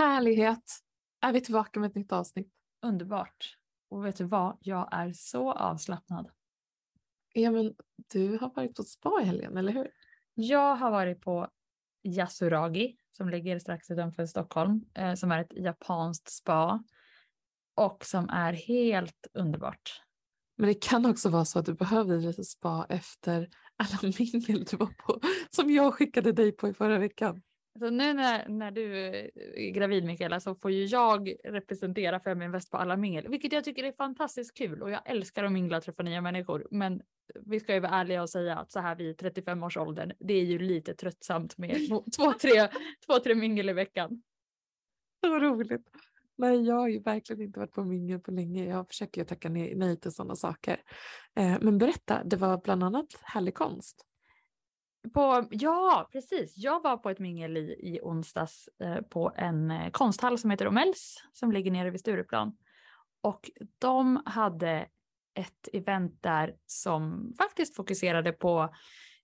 Härlighet. Är vi tillbaka med ett nytt avsnitt? Underbart. Och vet du vad? Jag är så avslappnad. Ja, men du har varit på spa i helgen, eller hur? Jag har varit på Yasuragi som ligger strax utanför Stockholm, eh, som är ett japanskt spa och som är helt underbart. Men det kan också vara så att du behövde lite spa efter alla mingel du var på, som jag skickade dig på i förra veckan. Så nu när, när du är gravid Mikaela så får ju jag representera Feminvest på alla mingel, vilket jag tycker är fantastiskt kul och jag älskar att mingla och träffa nya människor. Men vi ska ju vara ärliga och säga att så här vid 35 års åldern, det är ju lite tröttsamt med två, tre, två, tre mingel i veckan. Så roligt. Nej, jag har ju verkligen inte varit på mingel på länge. Jag försöker ju tacka nej till sådana saker. Eh, men berätta, det var bland annat härlig konst. På, ja, precis. Jag var på ett mingel i, i onsdags eh, på en eh, konsthall som heter Omells som ligger nere vid Stureplan. Och de hade ett event där som faktiskt fokuserade på,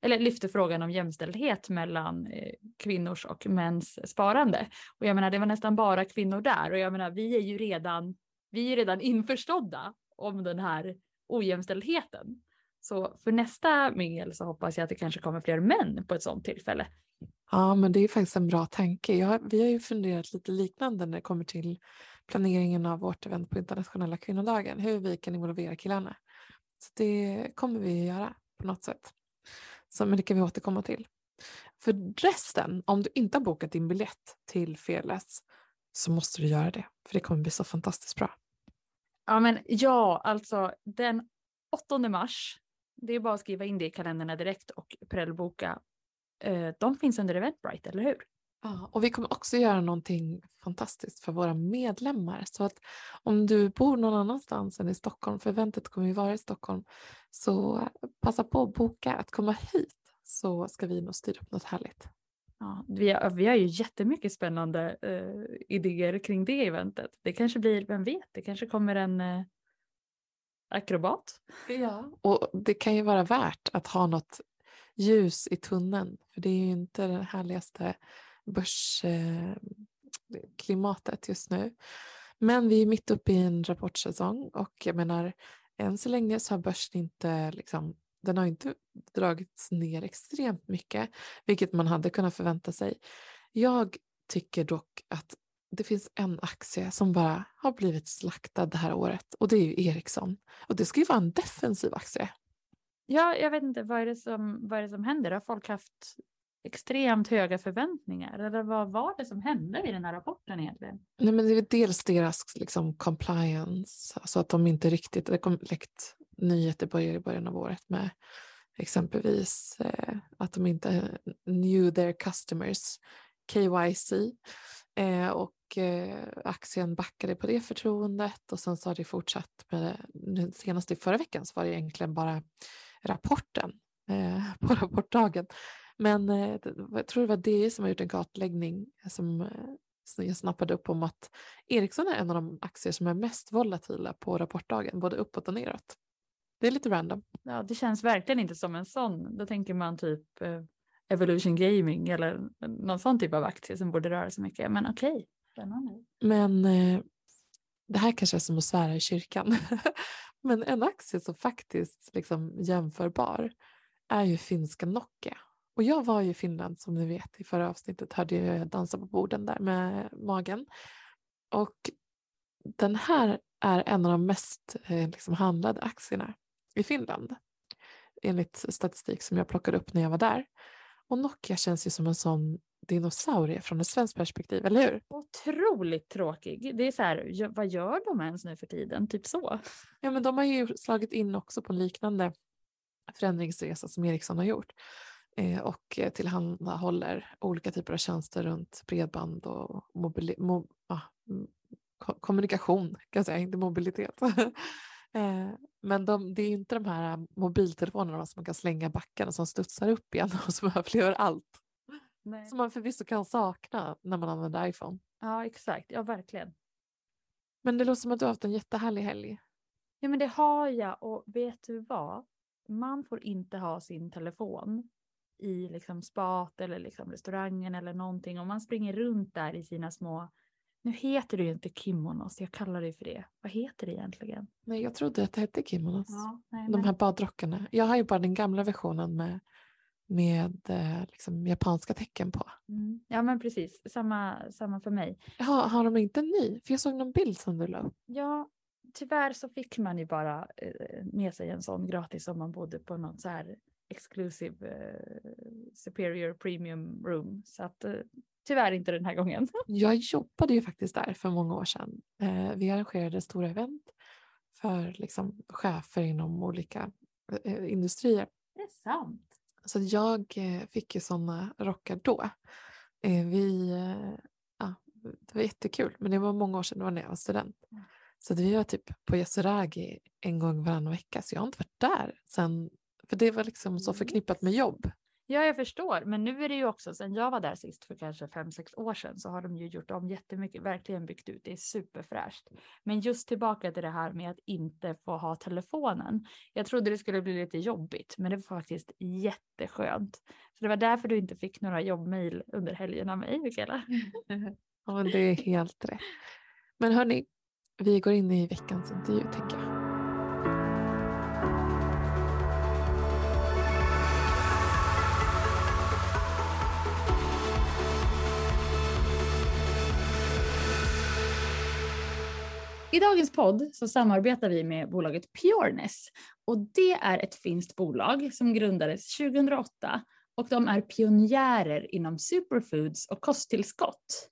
eller lyfte frågan om jämställdhet mellan eh, kvinnors och mäns sparande. Och jag menar, det var nästan bara kvinnor där och jag menar, vi är ju redan, vi är redan införstådda om den här ojämställdheten. Så för nästa mingel så hoppas jag att det kanske kommer fler män på ett sådant tillfälle. Ja, men det är faktiskt en bra tanke. Jag, vi har ju funderat lite liknande när det kommer till planeringen av vårt event på internationella kvinnodagen, hur vi kan involvera killarna. Så det kommer vi att göra på något sätt. Så, men det kan vi återkomma till. För resten, om du inte har bokat din biljett till Fearless så måste du göra det, för det kommer bli så fantastiskt bra. Ja, men ja, alltså den 8 mars det är bara att skriva in det i kalendrarna direkt och prellboka. Eh, de finns under Eventbrite, eller hur? Ja, och vi kommer också göra någonting fantastiskt för våra medlemmar. Så att om du bor någon annanstans än i Stockholm, för eventet kommer ju vara i Stockholm, så passa på att boka att komma hit så ska vi nog styra upp något härligt. Ja, vi, har, vi har ju jättemycket spännande eh, idéer kring det eventet. Det kanske blir, vem vet, det kanske kommer en eh, akrobat. Ja. Och det kan ju vara värt att ha något ljus i tunneln. För det är ju inte det härligaste börsklimatet just nu. Men vi är mitt uppe i en rapportsäsong och jag menar än så länge så har börsen inte liksom den har inte dragits ner extremt mycket, vilket man hade kunnat förvänta sig. Jag tycker dock att det finns en aktie som bara har blivit slaktad det här året och det är ju Ericsson. Och det ska ju vara en defensiv aktie. Ja, jag vet inte, vad är det som, vad är det som händer? Har folk haft extremt höga förväntningar? Eller vad var det som hände i den här rapporten egentligen? Nej, men det är dels deras liksom, compliance, alltså att de inte riktigt, det kom läckt nyheter i början av året med exempelvis eh, att de inte knew their customers, KYC, eh, och eh, aktien backade på det förtroendet och sen så har det fortsatt med senast i förra veckan så var det egentligen bara rapporten eh, på rapportdagen. Men eh, jag tror det var DI som har gjort en kartläggning som, eh, som jag snappade upp om att Ericsson är en av de aktier som är mest volatila på rapportdagen, både uppåt och neråt. Det är lite random. Ja, det känns verkligen inte som en sån. Då tänker man typ eh, Evolution Gaming eller någon sån typ av aktie som borde röra sig mycket. Men okej, okay. spännande. Men eh, det här kanske är som att svära i kyrkan. Men en aktie som faktiskt liksom jämförbar är ju finska Nokia. Och jag var ju i Finland som ni vet i förra avsnittet hörde jag dansa på borden där med magen. Och den här är en av de mest eh, liksom, handlade aktierna i Finland enligt statistik som jag plockade upp när jag var där. Och Nokia känns ju som en sån dinosaurie från ett svenskt perspektiv, eller hur? Otroligt tråkig. Det är så här, vad gör de ens nu för tiden? Typ så. Ja, men de har ju slagit in också på en liknande förändringsresa som Ericsson har gjort eh, och tillhandahåller olika typer av tjänster runt bredband och mobili- mo- ah, kommunikation, kan jag säga, inte mobilitet. Eh, men de, det är inte de här mobiltelefonerna som man kan slänga backen och som studsar upp igen och som överlever allt. Nej. Som man förvisso kan sakna när man använder iPhone. Ja, exakt. Ja, verkligen. Men det låter som att du har haft en jättehärlig helg. Ja, men det har jag. Och vet du vad? Man får inte ha sin telefon i liksom spat eller liksom restaurangen eller någonting. Om man springer runt där i sina små Nu heter det ju inte kimonos, jag kallar det för det. Vad heter det egentligen? Nej, jag trodde att det hette kimonos. Ja, nej, De här badrockarna. Jag har ju bara den gamla versionen med, med eh, liksom japanska tecken på. Mm. Ja men precis, samma, samma för mig. Har, har de inte en ny? För jag såg någon bild som du la upp. Ja, tyvärr så fick man ju bara eh, med sig en sån gratis om man bodde på något så här exclusive eh, superior premium room. Så att eh, tyvärr inte den här gången. Jag jobbade ju faktiskt där för många år sedan. Eh, vi arrangerade stora event för liksom, chefer inom olika eh, industrier. Det är sant. Så jag eh, fick ju sådana rockar då. Vi, ja, det var jättekul, men det var många år sedan, det var när jag var student. Mm. Så vi var typ på Yasuragi en gång varannan vecka, så jag har inte varit där sen. För det var liksom så förknippat med jobb. Ja, jag förstår. Men nu är det ju också, sen jag var där sist för kanske fem sex år sedan, så har de ju gjort om jättemycket, verkligen byggt ut. Det är superfräscht. Men just tillbaka till det här med att inte få ha telefonen. Jag trodde det skulle bli lite jobbigt, men det var faktiskt jätteskönt. Så det var därför du inte fick några jobbmejl under helgen av mig, Mikaela. Ja, men det är helt rätt. Men hörni, vi går in i veckans intervju tänker jag. I dagens podd så samarbetar vi med bolaget Pureness och det är ett finskt bolag som grundades 2008 och de är pionjärer inom superfoods och kosttillskott.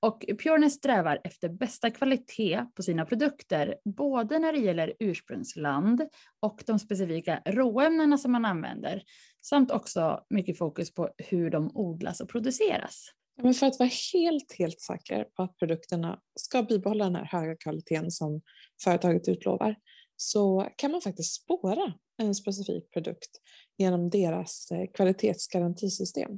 Och Pureness strävar efter bästa kvalitet på sina produkter, både när det gäller ursprungsland och de specifika råämnena som man använder, samt också mycket fokus på hur de odlas och produceras. Men för att vara helt, helt säker på att produkterna ska bibehålla den här höga kvaliteten som företaget utlovar så kan man faktiskt spåra en specifik produkt genom deras eh, kvalitetsgarantisystem.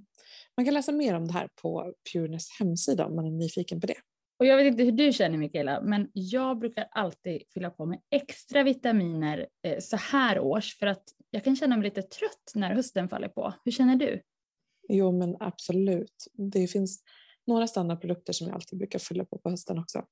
Man kan läsa mer om det här på Pureness hemsida om man är nyfiken på det. Och jag vet inte hur du känner Mikaela, men jag brukar alltid fylla på med extra vitaminer eh, så här års för att jag kan känna mig lite trött när hösten faller på. Hur känner du? Jo men absolut. Det finns några standardprodukter som jag alltid brukar fylla på på hösten också.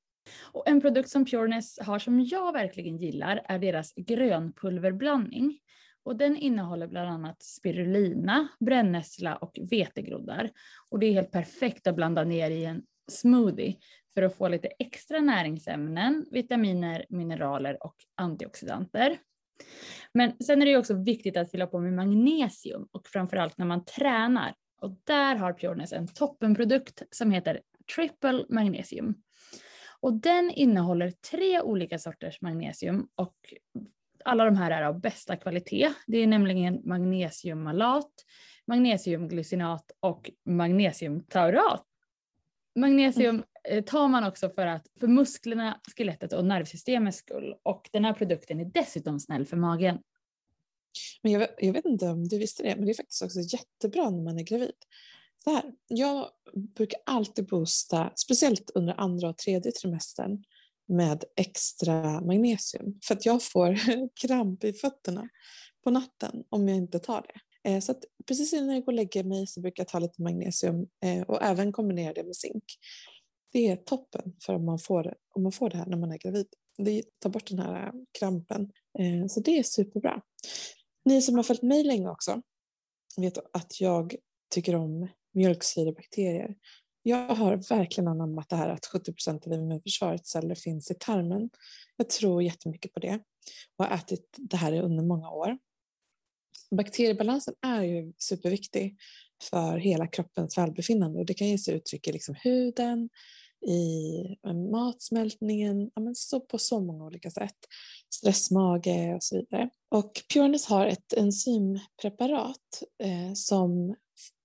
Och en produkt som Pureness har som jag verkligen gillar är deras grönpulverblandning. Och den innehåller bland annat spirulina, brännässla och vetegroddar. Och det är helt perfekt att blanda ner i en smoothie för att få lite extra näringsämnen, vitaminer, mineraler och antioxidanter. Men sen är det också viktigt att fylla på med magnesium och framförallt när man tränar. Och där har Pureness en toppenprodukt som heter Triple Magnesium. Och den innehåller tre olika sorters magnesium och alla de här är av bästa kvalitet. Det är nämligen magnesiummalat, magnesiumglycinat och magnesiumtaurat. Magnesium Eh, tar man också för, att, för musklerna, skelettet och nervsystemets skull. Och den här produkten är dessutom snäll för magen. Men jag vet, jag vet inte om du visste det, men det är faktiskt också jättebra när man är gravid. Så här, jag brukar alltid boosta, speciellt under andra och tredje trimestern, med extra magnesium. För att jag får kramp i fötterna på natten om jag inte tar det. Eh, så att precis innan jag går och lägger mig så brukar jag ta lite magnesium eh, och även kombinera det med zink. Det är toppen för om man får det, om man får det här när man är gravid. Det tar bort den här äh, krampen. Eh, så det är superbra. Ni som har följt mig länge också vet att jag tycker om mjölksyrebakterier. Jag har verkligen anammat det här att 70 procent av immunförsvarets celler finns i tarmen. Jag tror jättemycket på det och har ätit det här under många år. Bakteriebalansen är ju superviktig för hela kroppens välbefinnande och det kan ge sig uttryck i liksom huden, i eh, matsmältningen, ja men så på så många olika sätt. Stressmage och så vidare. Och Pureness har ett enzympreparat eh, som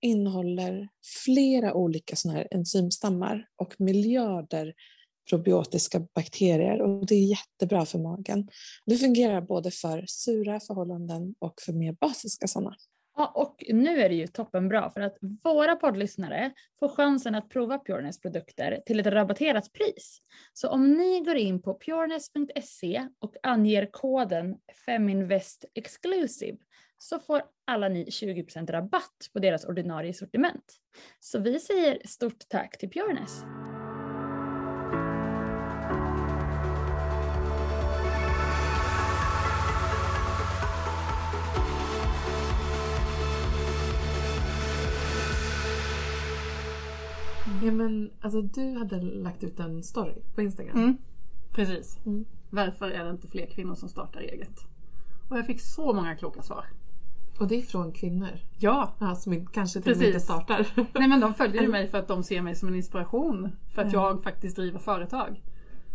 innehåller flera olika såna här enzymstammar och miljarder probiotiska bakterier och det är jättebra för magen. Det fungerar både för sura förhållanden och för mer basiska sådana. Ja, och nu är det ju toppenbra för att våra poddlyssnare får chansen att prova Pureness produkter till ett rabatterat pris. Så om ni går in på pureness.se och anger koden FEMINVEST EXCLUSIVE så får alla ni 20% rabatt på deras ordinarie sortiment. Så vi säger stort tack till Pureness. Men, alltså, du hade lagt ut en story på Instagram. Mm. Precis. Mm. Varför är det inte fler kvinnor som startar eget? Och jag fick så många kloka svar. Och det är från kvinnor. Ja, Ja, som kanske till och med inte startar. Nej men de följer ju mig för att de ser mig som en inspiration. För att Ja. jag faktiskt driver företag.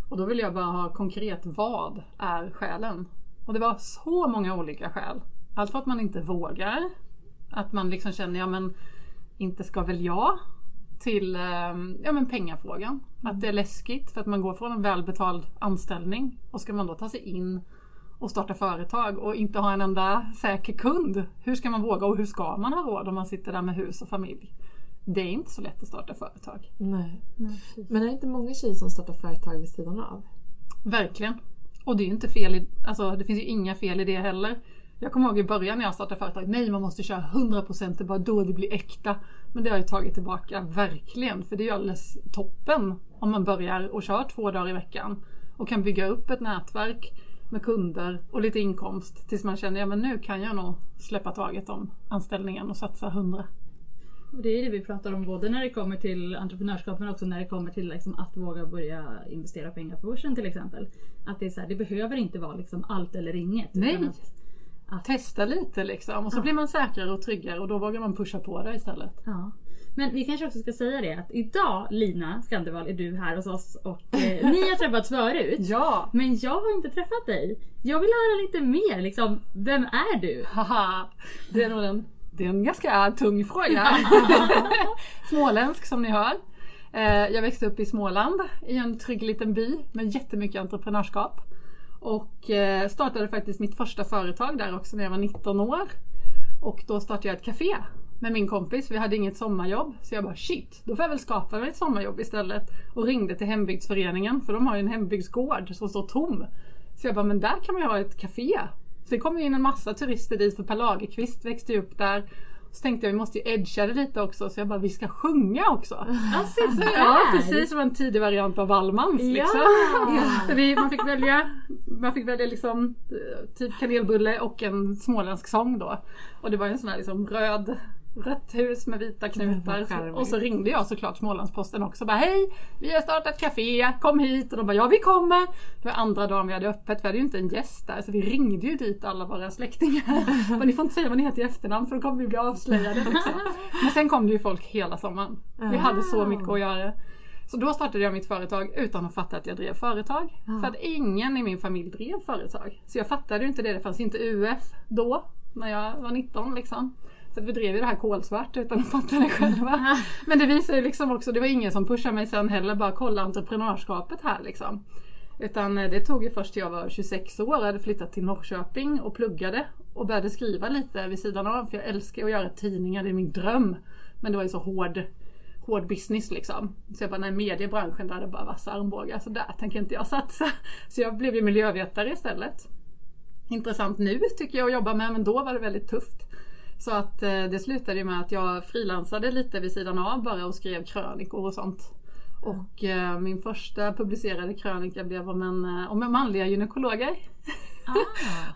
Och då vill jag bara ha konkret, vad är skälen? Och det var så många olika skäl. Allt för att man inte vågar. Att man liksom känner, ja men inte ska väl jag? Till eh, ja, men pengafrågan. Att det är läskigt för att man går från en välbetald anställning och ska man då ta sig in och starta företag och inte ha en enda säker kund. Hur ska man våga och hur ska man ha råd om man sitter där med hus och familj? Det är inte så lätt att starta företag. Nej. Men är det inte många tjejer som startar företag vid sidan av? Verkligen. Och det är ju inte fel i, alltså det finns ju inga fel i det heller. Jag kommer ihåg i början när jag startade företag, nej man måste köra 100% det är bara då det blir äkta. Men det har jag tagit tillbaka, verkligen. För det är ju alldeles toppen om man börjar och kör två dagar i veckan. Och kan bygga upp ett nätverk med kunder och lite inkomst tills man känner, ja men nu kan jag nog släppa taget om anställningen och satsa 100. Och det är det vi pratar om både när det kommer till entreprenörskap men också när det kommer till liksom att våga börja investera pengar på börsen till exempel. Att det, är så här, det behöver inte vara liksom allt eller inget. Nej. utan Att, att, Testa lite liksom och så Ja. blir man säkrare och tryggare och då vågar man pusha på det istället. ja. Men vi kanske också ska säga det att idag Lina Skandevall är du här hos oss och eh, ni har träffats förut. Ja! Men jag har inte träffat dig. Jag vill höra lite mer. Liksom, vem är du? Haha, det är nog en, det är en ganska tung fråga. Småländsk som ni hör. Eh, Jag växte upp i Småland i en trygg liten by med jättemycket entreprenörskap. Och eh, startade faktiskt mitt första företag där också när jag var 19 år. Och då startade jag ett café med min kompis. Vi hade inget sommarjobb. Så jag bara shit, då får jag väl skapa mig ett sommarjobb istället. Och ringde till hembygdsföreningen för de har ju en hembygdsgård som står tom. Så jag bara, men där kan man ju ha ett café. Så det kom ju in en massa turister dit för Per Lagerkvist växte ju upp där. Så tänkte jag vi måste ju edga det lite också så jag bara vi ska sjunga också. Alltså, så Ja precis som en tidig variant av Wallmans. Liksom. Ja. Så vi, man fick välja, man fick välja liksom, eh, typ kanelbulle och en småländsk sång då. Och det var en sån här liksom röd Rött hus med vita knutar. Och så ringde jag såklart Smålandsposten också. Bara, Hej! Vi har startat café, kom hit! Och de bara ja vi kommer! Det var andra dagen vi hade öppet, vi hade ju inte en gäst där. Så vi ringde ju dit alla våra släktingar. Men ni får inte säga vad ni heter i efternamn för då kommer vi bli avslöjade. Liksom. Men sen kom det ju folk hela sommaren. Vi hade så mycket att göra. Så då startade jag mitt företag utan att fatta att jag drev företag. För att ingen i min familj drev företag. Så jag fattade ju inte det. Det fanns inte UF då, när jag var 19 liksom. Så vi drev ju det här kolsvart utan att fatta det själva. Men det visar ju liksom också, det var ingen som pushade mig sen heller, bara kolla entreprenörskapet här liksom. Utan eh, det tog ju först till jag var 26 år och hade flyttat till Norrköping och pluggade och började skriva lite vid sidan av för jag älskar att göra tidningar, det är min dröm. Men det var ju så hård, hård business liksom. Så jag bara, nej mediebranschen där är det bara vassa armbågar så där tänker inte jag satsa. Så jag blev ju miljövetare istället. Intressant nu tycker jag att jobba med men då var det väldigt tufft. Så att eh, det slutade ju med att jag frilansade lite vid sidan av bara och skrev krönikor och sånt. Och eh, min första publicerade krönika blev om, en, eh, om manliga gynekologer. Ah.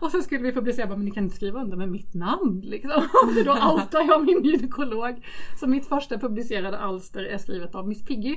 Och så skulle vi publicera, bara, men ni kan inte skriva under med mitt namn liksom. För då outar jag min gynekolog. Så mitt första publicerade alster är skrivet av Miss Piggy.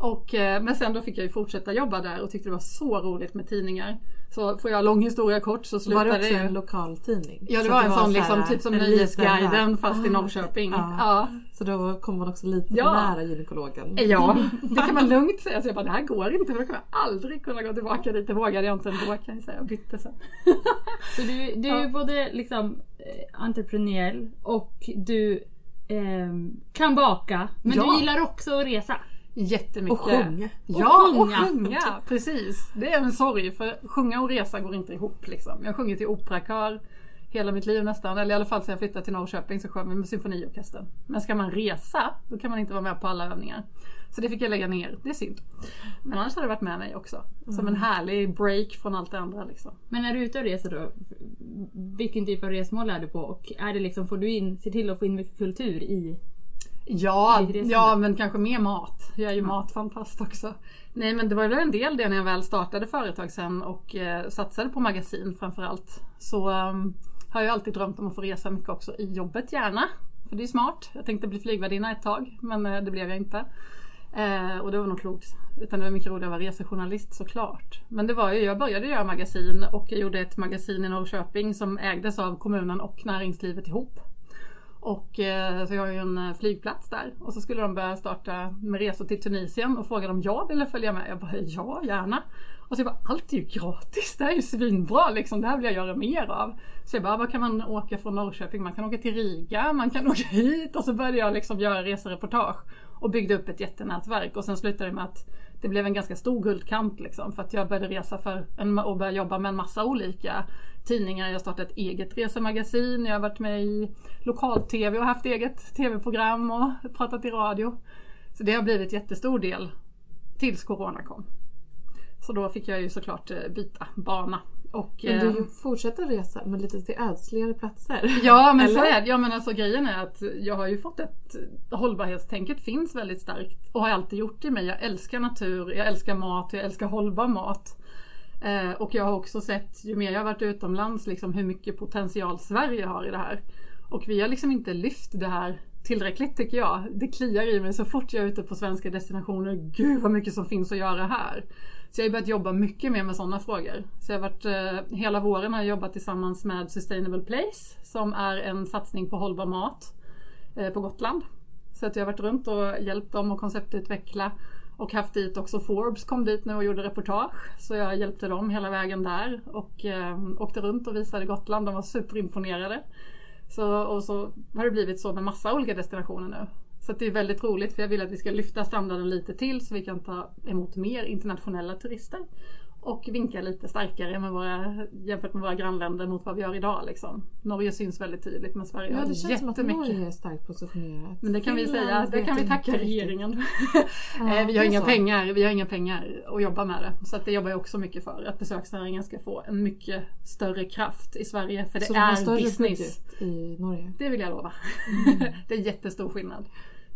Och, eh, men sen då fick jag ju fortsätta jobba där och tyckte det var så roligt med tidningar. Så får jag lång historia kort så Var slutade det också det en lokaltidning? Ja det Så var att en sån så liksom, typ som en Nöjesguiden fast i där. Norrköping. Ja. Ja. Så då kom man också lite Ja. nära gynekologen. Ja, det kan man lugnt säga. Så jag bara, det här går inte för då kommer jag aldrig kunna gå tillbaka dit. Det vågade jag inte ändå kan jag säga. Jag bytte sen. Så du, du är Ja. både liksom eh, entreprenöriell och du ehm, kan baka. Men Ja. du gillar också att resa. Jättemycket. Och sjunga. Ja, och sjunga. sjunga. Precis. Det är en sorg för sjunga och resa går inte ihop. Liksom. Jag har sjungit i operakör hela mitt liv nästan. Eller i alla fall sedan jag flyttade till Norrköping så sjöng vi med symfoniorkestern. Men ska man resa, då kan man inte vara med på alla övningar. Så det fick jag lägga ner. Det är synd. Men annars har det varit med mig också. Som en härlig break från allt det andra. Liksom. Men när du är ute och reser då, vilken typ av resmål är du på? Och är det liksom, får du in, se till att få in mycket kultur i? Ja, ja, men kanske mer mat. Jag är ju matfantast också. Nej men det var väl en del det när jag väl startade företag sen och eh, satsade på magasin framförallt. Så um, har jag alltid drömt om att få resa mycket också i jobbet gärna. För det är smart. Jag tänkte bli flygvärdinna ett tag men eh, det blev jag inte. Eh, och det var nog klokt. Utan det var mycket roligare att vara resejournalist såklart. Men det var ju, jag började göra magasin och jag gjorde ett magasin i Norrköping som ägdes av kommunen och näringslivet ihop. Och eh, så jag har ju en eh, flygplats där och så skulle de börja starta med resor till Tunisien och frågade om jag ville följa med. Jag bara ja, gärna. Och så jag bara, allt är ju gratis, det här är ju svinbra liksom, det här vill jag göra mer av. Så jag bara, vad kan man åka från Norrköping? Man kan åka till Riga, man kan åka hit och så började jag liksom göra resereportage och byggde upp ett jättenätverk och sen slutade det med att det blev en ganska stor guldkant liksom för att jag började resa för en, och började jobba med en massa olika tidningar. Jag startade ett eget resemagasin, jag har varit med i lokal-tv och haft eget tv-program och pratat i radio. Så det har blivit jättestor del tills Corona kom. Så då fick jag ju såklart eh, byta bana. Och, Men eh, du fortsätter resa men lite till ödsligare platser. Ja men så är det. Ja men alltså grejen är att jag har ju fått ett hållbarhetstänket finns väldigt starkt och har alltid gjort i mig. Jag älskar natur, jag älskar mat, jag älskar hållbar mat. Eh, och jag har också sett, ju mer jag har varit utomlands, liksom hur mycket potential Sverige har i det här. Och vi har liksom inte lyft det här tillräckligt tycker jag. Det kliar i mig så fort jag är ute på svenska destinationer. Gud vad mycket som finns att göra här. Så jag har börjat jobba mycket mer med sådana frågor. Så jag har varit, eh, hela våren har jag jobbat tillsammans med Sustainable Place som är en satsning på hållbar mat eh, på Gotland. Så att jag har varit runt och hjälpt dem att konceptutveckla och haft dit också Forbes kom dit nu och gjorde reportage. Så jag hjälpte dem hela vägen där och eh, åkte runt och visade Gotland. De var superimponerade. Så, och så har det blivit så med massa olika destinationer nu. Så att det är väldigt roligt för jag vill att vi ska lyfta standarden lite till så vi kan ta emot mer internationella turister. Och vinka lite starkare med våra, jämfört med våra grannländer mot vad vi gör idag. Liksom. Norge syns väldigt tydligt men Sverige Ja, har det känns som att jättemycket. Norge är starkt positionerat. Men det kan vi Finland säga, det kan vi tacka regeringen. Ja, Eh, vi det har inga så. pengar, vi har inga pengar att jobba med det. Så att det jobbar jag också mycket för. Att besöksnäringen ska få en mycket större kraft i Sverige. För det Så de har är större business. i Norge? Det vill jag lova. det är jättestor skillnad.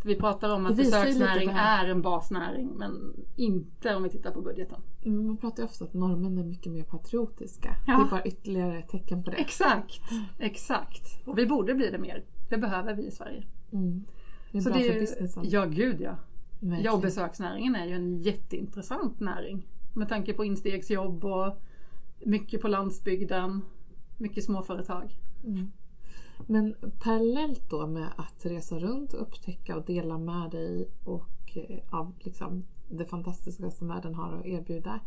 För vi pratar om att besöksnäring är en basnäring men inte om vi tittar på budgeten. Mm, Man pratar ju ofta att norrmän är mycket mer patriotiska. Ja. Det är bara ytterligare ett tecken på det. Exakt, exakt. Och vi borde bli det mer. Det behöver vi i Sverige. Mm. Det är Så bra det för är- businessen. Ja, gud ja. Verkligen. Ja, och besöksnäringen är ju en jätteintressant näring. Med tanke på instegsjobb och mycket på landsbygden. Mycket småföretag. Mm. Men parallellt då med att resa runt och upptäcka och dela med dig och eh, av liksom det fantastiska som världen har att erbjuda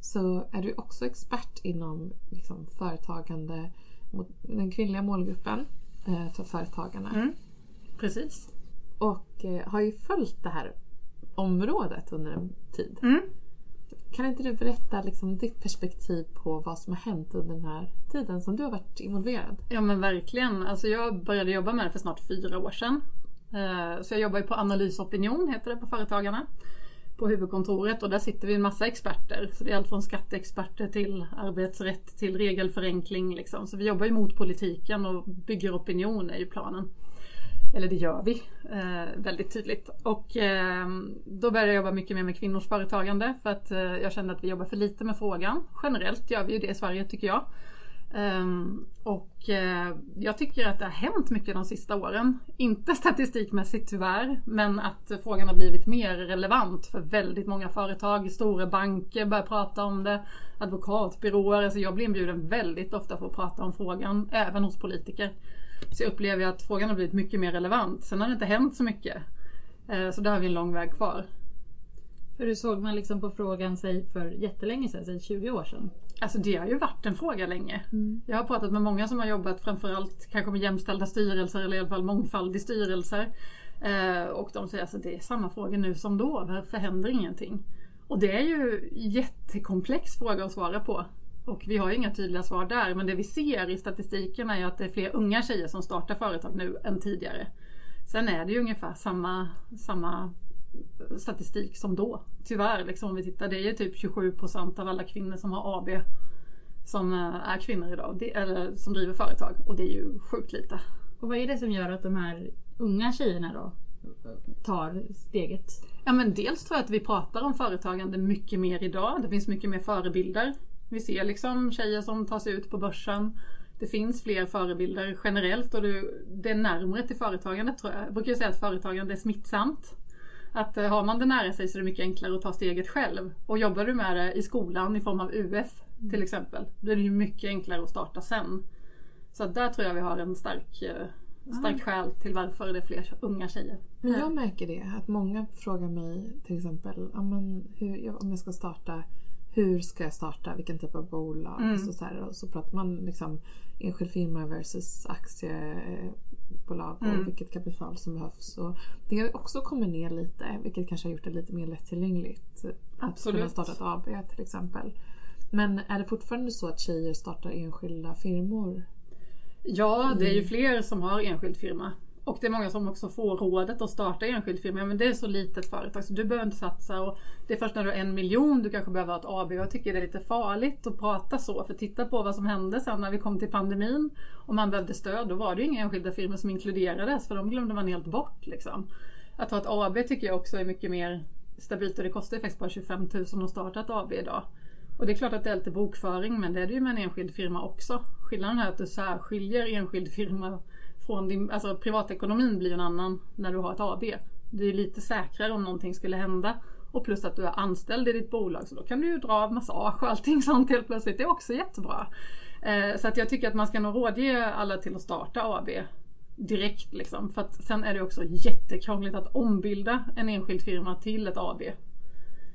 så är du också expert inom liksom, företagande mot den kvinnliga målgruppen eh, för företagarna. Mm. Precis. Och eh, har ju följt det här området under en tid. Mm. Kan inte du berätta liksom, ditt perspektiv på vad som har hänt under den här tiden som du har varit involverad? Ja men verkligen. Alltså jag började jobba med det för snart fyra år sedan. Eh, så jag jobbar ju på Analysopinion, heter det på Företagarna. På huvudkontoret och där sitter vi en massa experter. Så det är allt från skatteexperter till arbetsrätt till regelförenkling. Liksom. Så vi jobbar ju mot politiken och bygger opinion är ju planen. Eller det gör vi eh, väldigt tydligt. Och eh, då började jag jobba mycket mer med kvinnors företagande för att eh, jag kände att vi jobbar för lite med frågan. Generellt gör vi ju det i Sverige tycker jag. Ehm, och eh, jag tycker att det har hänt mycket de sista åren. Inte statistikmässigt tyvärr, men att frågan har blivit mer relevant för väldigt många företag. Stora banker börjar prata om det, advokatbyråer. Alltså jag blir inbjuden väldigt ofta för att prata om frågan, även hos politiker. Så jag upplever att frågan har blivit mycket mer relevant. Sen har det inte hänt så mycket. Eh, Så där har vi en lång väg kvar. För hur såg man liksom på frågan säg för jättelänge sedan, säg 20 år sedan? Alltså det har ju varit en fråga länge. Jag har pratat med många som har jobbat framförallt kanske med jämställda styrelser eller i alla fall mångfald i styrelser. Eh, och de säger att alltså, det är samma fråga nu som då. Varför händer ingenting? Och det är ju en jättekomplex fråga att svara på. Och vi har ju inga tydliga svar där. Men det vi ser i statistiken är ju att det är fler unga tjejer som startar företag nu än tidigare. Sen är det ju ungefär samma, samma statistik som då. Tyvärr, liksom, om vi tittar. Det är ju typ 27 procent av alla kvinnor som har AB som eh, är kvinnor idag. Det, eller som driver företag. Och det är ju sjukt lite. Och vad är det som gör att de här unga tjejerna då tar steget? Ja men dels tror jag att vi pratar om företagande mycket mer idag. Det finns mycket mer förebilder. Vi ser liksom tjejer som tar sig ut på börsen. Det finns fler förebilder generellt och det, är närmare till företagandet tror jag. Jag brukar säga att företagande är smittsamt. Att eh, har man det nära sig så är det mycket enklare att ta steget själv. Och jobbar du med det i skolan i form av UF till exempel, då är det ju mycket enklare att starta sen. Så där tror jag vi har en stark, eh, starkt skäl till varför det är fler unga tjejer. Men jag märker det, att många frågar mig till exempel hur, om jag ska starta, hur ska jag starta, vilken typ av bolag? Mm. Så, så, här, och så pratar man liksom enskild firma versus aktiebolag och Mm. vilket kapital som behövs. Och det har också kommit ner lite, vilket kanske har gjort det lite mer lättillgängligt. Att Absolut. kunna starta ett AB till exempel. Men är det fortfarande så att tjejer startar enskilda firmor? Ja, det är ju fler som har enskild firma. Och det är många som också får rådet att starta enskild firma. Men det är så litet företag så du behöver inte satsa. Och det är först när du har en miljon du kanske behöver ha ett AB. Jag tycker det är lite farligt att prata så. För titta på vad som hände sen när vi kom till pandemin och man behövde stöd. Då var det ju inga enskilda firmor som inkluderades för de glömde man helt bort. Liksom. Att ha ett AB tycker jag också är mycket mer stabilt och det kostar ju faktiskt bara 25 000 att starta ett AB idag. Och det är klart att det är lite bokföring men det är det ju med en enskild firma också. Skillnaden är att du särskiljer enskild firma från din, alltså privatekonomin blir en annan när du har ett AB. Du är lite säkrare om någonting skulle hända. Och plus att du är anställd i ditt bolag så då kan du ju dra av massage och allting sånt helt plötsligt. Det är också jättebra. Eh, så att jag tycker att man ska nog rådge alla till att starta AB direkt liksom. För att sen är det också jättekrångligt att ombilda en enskild firma till ett AB.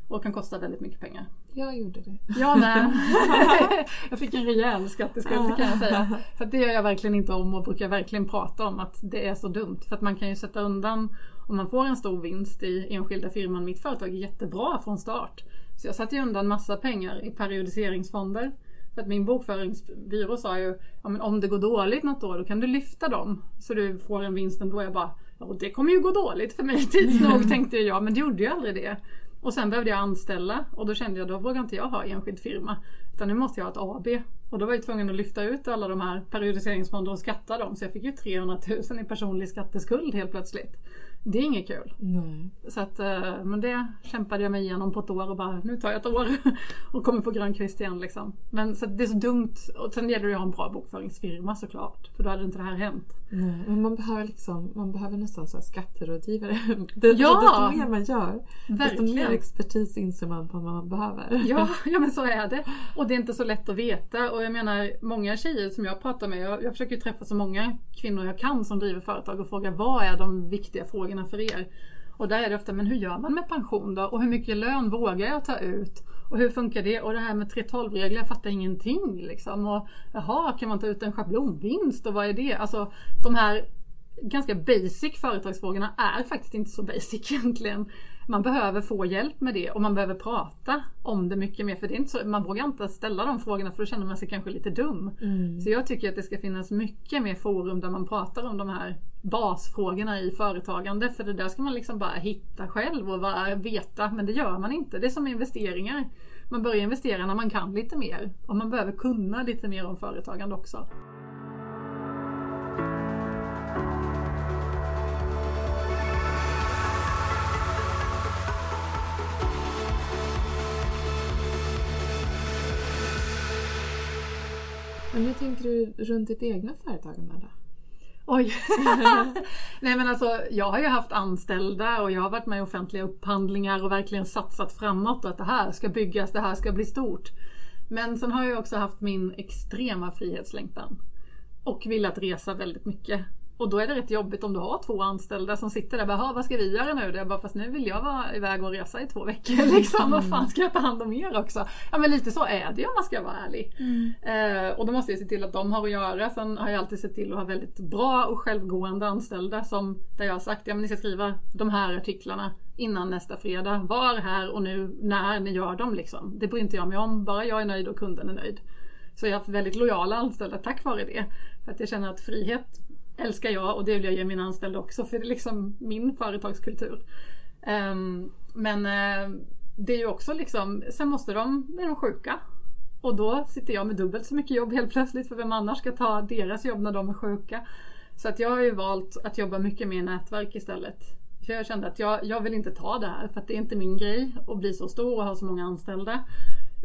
Och kan kosta väldigt mycket pengar. Jag gjorde det. Jag med. jag fick en rejäl skatteskuld kan jag säga. Att det gör jag verkligen inte om och brukar verkligen prata om att det är så dumt. För att man kan ju sätta undan, om man får en stor vinst i enskilda firman, mitt företag är jättebra från start. Så jag satte undan massa pengar i periodiseringsfonder. För att min bokföringsbyrå sa ju, ja, men om det går dåligt något år då kan du lyfta dem. Så du får en vinst ändå. Jag bara, ja, det kommer ju gå dåligt för mig tids nog tänkte jag. Men det gjorde ju aldrig det. Och sen behövde jag anställa och då kände jag då vågar inte jag ha enskild firma. Utan nu måste jag ha ett AB. Och då var jag tvungen att lyfta ut alla de här periodiseringsfonder och skatta dem. Så jag fick ju 300 000 i personlig skatteskuld helt plötsligt. Det är inget kul. Nej. Så att, eh, men det kämpade jag mig igenom på ett år och bara nu tar jag ett år och kommer på grön kvist igen. Liksom. Men så det är så dumt. Och sen gäller det att ha en bra bokföringsfirma såklart. För då hade inte det här hänt. Nej, men man behöver, liksom, man behöver nästan så här skatterådgivare. Det, Ja! Desto mer man gör, desto mer Verkligen. expertis inser man vad man behöver. Ja, ja men så är det. Och det är inte så lätt att veta. Och jag menar många tjejer som jag pratar med, jag, jag försöker träffa så många kvinnor jag kan som driver företag och fråga vad är de viktiga frågorna för er? Och där är det ofta, men hur gör man med pension då? Och hur mycket lön vågar jag ta ut? Och hur funkar det? Och det här med 3.12-regler, jag fattar ingenting liksom. Och jaha, kan man ta ut en schablonvinst och vad är det? Alltså de här ganska basic företagsfrågorna är faktiskt inte så basic egentligen. Man behöver få hjälp med det och man behöver prata om det mycket mer för det är inte så, man vågar inte ställa de frågorna för då känner man sig kanske lite dum. Mm. Så jag tycker att det ska finnas mycket mer forum där man pratar om de här basfrågorna i företagande för det där ska man liksom bara hitta själv och bara veta men det gör man inte. Det är som investeringar. Man börjar investera när man kan lite mer och man behöver kunna lite mer om företagande också. Men hur tänker du runt ditt egna företagande då? Oj! Nej men alltså jag har ju haft anställda och jag har varit med i offentliga upphandlingar och verkligen satsat framåt att det här ska byggas, det här ska bli stort. Men sen har jag också haft min extrema frihetslängtan. Och velat resa väldigt mycket. Och då är det rätt jobbigt om du har två anställda som sitter där och bara, "Ha, vad ska vi göra nu? Bara, fast nu vill jag vara iväg och resa i två veckor liksom. Vad fan ska jag ta hand om er också? Ja men lite så är det ju om man ska vara ärlig. Eh, och då måste jag se till att de har att göra. Sen har jag alltid sett till att ha väldigt bra och självgående anställda som där jag har sagt, ja men ni ska skriva de här artiklarna innan nästa fredag. Var här och nu när ni gör dem liksom. Det bryr inte jag mig om, bara jag är nöjd och kunden är nöjd. Så jag har haft väldigt lojala anställda tack vare det. För att jag känner att frihet älskar jag och det vill jag ge mina anställda också för det är liksom min företagskultur. Ehm, men eh, det är ju också liksom, sen måste de, är de sjuka. Och då sitter jag med dubbelt så mycket jobb helt plötsligt för vem annars ska ta deras jobb när de är sjuka. Så att jag har ju valt att jobba mycket mer i nätverk istället. För jag kände att jag, jag vill inte ta det här för att det är inte min grej att bli så stor och ha så många anställda.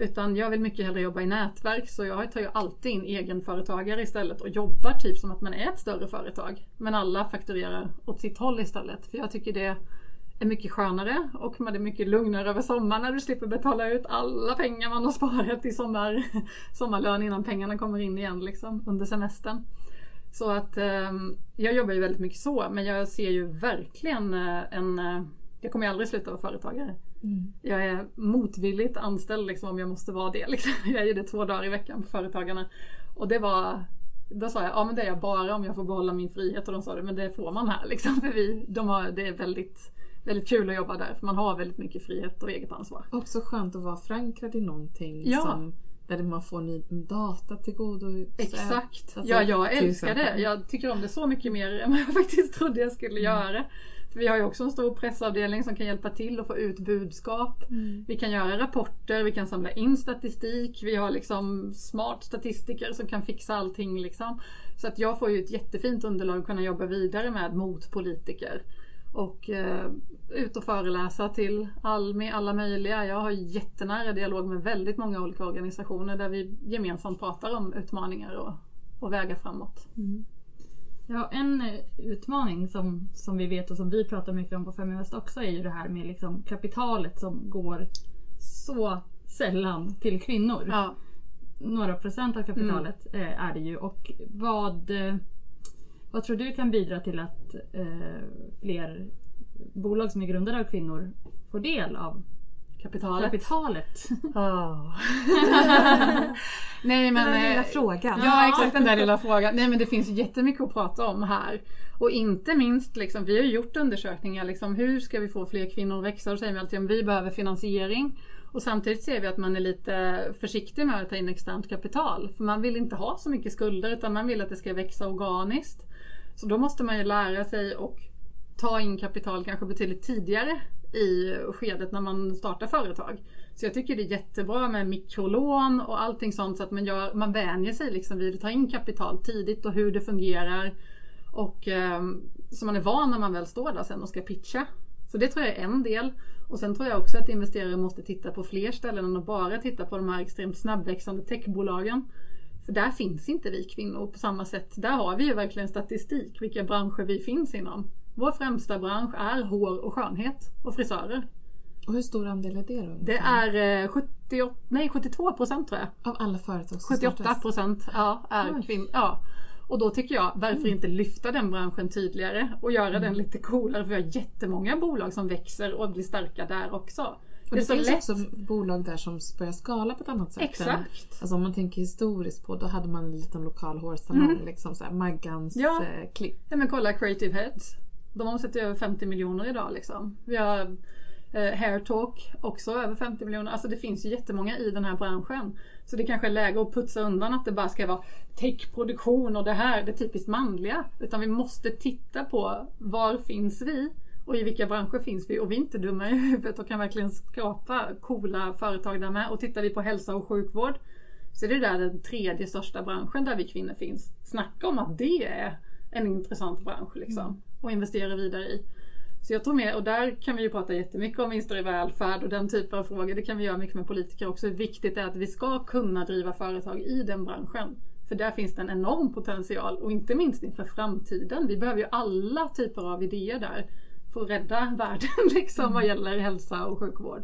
Utan jag vill mycket hellre jobba i nätverk så jag tar ju alltid in egenföretagare istället och jobbar typ som att man är ett större företag. Men alla fakturerar åt sitt håll istället. För jag tycker det är mycket skönare och man är mycket lugnare över sommaren när du slipper betala ut alla pengar man har sparat i sommar, sommarlön innan pengarna kommer in igen liksom, under semestern. Så att eh, jag jobbar ju väldigt mycket så men jag ser ju verkligen eh, en eh, jag kommer ju aldrig sluta vara företagare. Mm. Jag är motvilligt anställd liksom, om jag måste vara det. Liksom. Jag är det två dagar i veckan på Företagarna. Och det var då sa jag, ja men det är jag bara om jag får behålla min frihet och de sa det, men det får man här liksom. För vi, de har, det är väldigt, väldigt kul att jobba där för man har väldigt mycket frihet och eget ansvar. Också skönt att vara förankrad i någonting Ja. som, där man får ny data till godo. Exakt! Alltså, ja, jag älskar det. Jag tycker om det så mycket mer än vad jag faktiskt trodde jag skulle göra. För vi har ju också en stor pressavdelning som kan hjälpa till att få ut budskap. Vi kan göra rapporter, vi kan samla in statistik. Vi har liksom smart statistiker som kan fixa allting. Liksom. Så att jag får ju ett jättefint underlag att kunna jobba vidare med mot politiker. Och eh, ut och föreläsa till Almi, alla möjliga. Jag har jättenära dialog med väldigt många olika organisationer där vi gemensamt pratar om utmaningar och, och vägar framåt. Ja, en eh, utmaning som, som vi vet och som vi pratar mycket om på Feminvest också är ju det här med liksom kapitalet som går så sällan till kvinnor. Ja. Några procent av kapitalet eh, är det ju. Och vad, eh, vad tror du kan bidra till att eh, fler bolag som är grundade av kvinnor får del av Kapitalet. kapitalet? Ah. Nej men... Den där lilla eh, frågan. Ja exakt den där lilla frågan. Nej men det finns jättemycket att prata om här. Och inte minst, liksom, vi har gjort undersökningar, liksom, hur ska vi få fler kvinnor att växa? Och säger vi alltid att vi behöver finansiering. Och samtidigt ser vi att man är lite försiktig med att ta in externt kapital. För man vill inte ha så mycket skulder utan man vill att det ska växa organiskt. Så då måste man ju lära sig och ta in kapital kanske betydligt tidigare i skedet när man startar företag. Så jag tycker det är jättebra med mikrolån och allting sånt så att man, gör, man vänjer sig liksom vid att ta in kapital tidigt och hur det fungerar. Och eh, så man är van när man väl står där sen och ska pitcha. Så det tror jag är en del. Och sen tror jag också att investerare måste titta på fler ställen än att bara titta på de här extremt snabbväxande techbolagen. För där finns inte vi kvinnor på samma sätt. Där har vi ju verkligen statistik vilka branscher vi finns inom. Vår främsta bransch är hår och skönhet och frisörer. Och hur stor andel är det då? Det är eh, 78, nej, 72 procent tror jag. Av alla företag som 78 startas? procent ja, är kvinnor. Ja. Och då tycker jag, varför inte lyfta den branschen tydligare och göra den lite coolare? För vi har jättemånga bolag som växer och blir starka där också. Och det det, finns lätt. också bolag där som börjar skala på ett annat sätt. än- Exakt. Alltså om man tänker historiskt på, då hade man en liten lokal hårsalong, liksom så här, Maggans Mm. Ja. eh, klipp. Ja men kolla Creative Heads. De omsätter över 50 miljoner idag liksom. Vi har eh, Hairtalk också över 50 miljoner. Alltså det finns ju jättemånga i den här branschen. Så det kanske är läge att putsa undan att det bara ska vara techproduktion och det här, det typiskt manliga. Utan vi måste titta på var finns vi och i vilka branscher finns vi? Och vi är inte dumma i huvudet och kan verkligen skapa coola företag där med. Och tittar vi på hälsa och sjukvård så är det där den tredje största branschen där vi kvinnor finns. Snacka om att det är en intressant bransch liksom. Och investera vidare i. Så jag tror mer, och där kan vi ju prata jättemycket om vinster i välfärd och den typen av frågor. Det kan vi göra mycket med politiker också. Hur viktigt det är att vi ska kunna driva företag i den branschen. För där finns det en enorm potential och inte minst inför framtiden. Vi behöver ju alla typer av idéer där för att rädda världen liksom vad gäller hälsa och sjukvård.